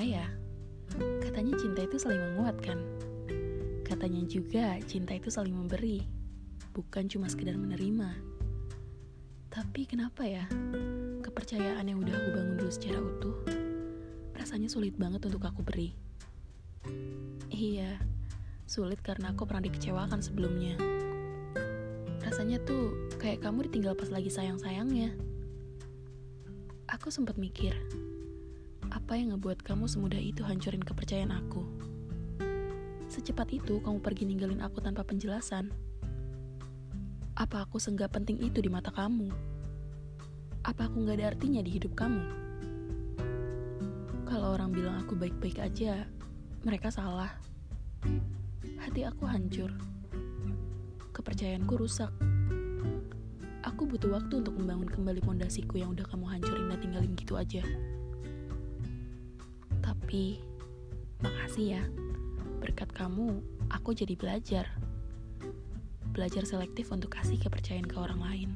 ya, katanya cinta itu saling menguatkan. Katanya juga cinta itu saling memberi, bukan cuma sekedar menerima. Tapi kenapa ya, kepercayaan yang udah aku bangun dulu secara utuh, rasanya sulit banget untuk aku beri. Iya, sulit karena aku pernah dikecewakan sebelumnya. Rasanya tuh kayak kamu ditinggal pas lagi sayang-sayangnya. Aku sempat mikir, apa yang ngebuat kamu semudah itu hancurin kepercayaan aku? Secepat itu kamu pergi ninggalin aku tanpa penjelasan. Apa aku senggak penting itu di mata kamu? Apa aku nggak ada artinya di hidup kamu? Kalau orang bilang aku baik-baik aja, mereka salah. Hati aku hancur. Kepercayaanku rusak. Aku butuh waktu untuk membangun kembali pondasiku yang udah kamu hancurin dan tinggalin gitu aja. Tapi, makasih ya. Berkat kamu, aku jadi belajar. Belajar selektif untuk kasih kepercayaan ke orang lain.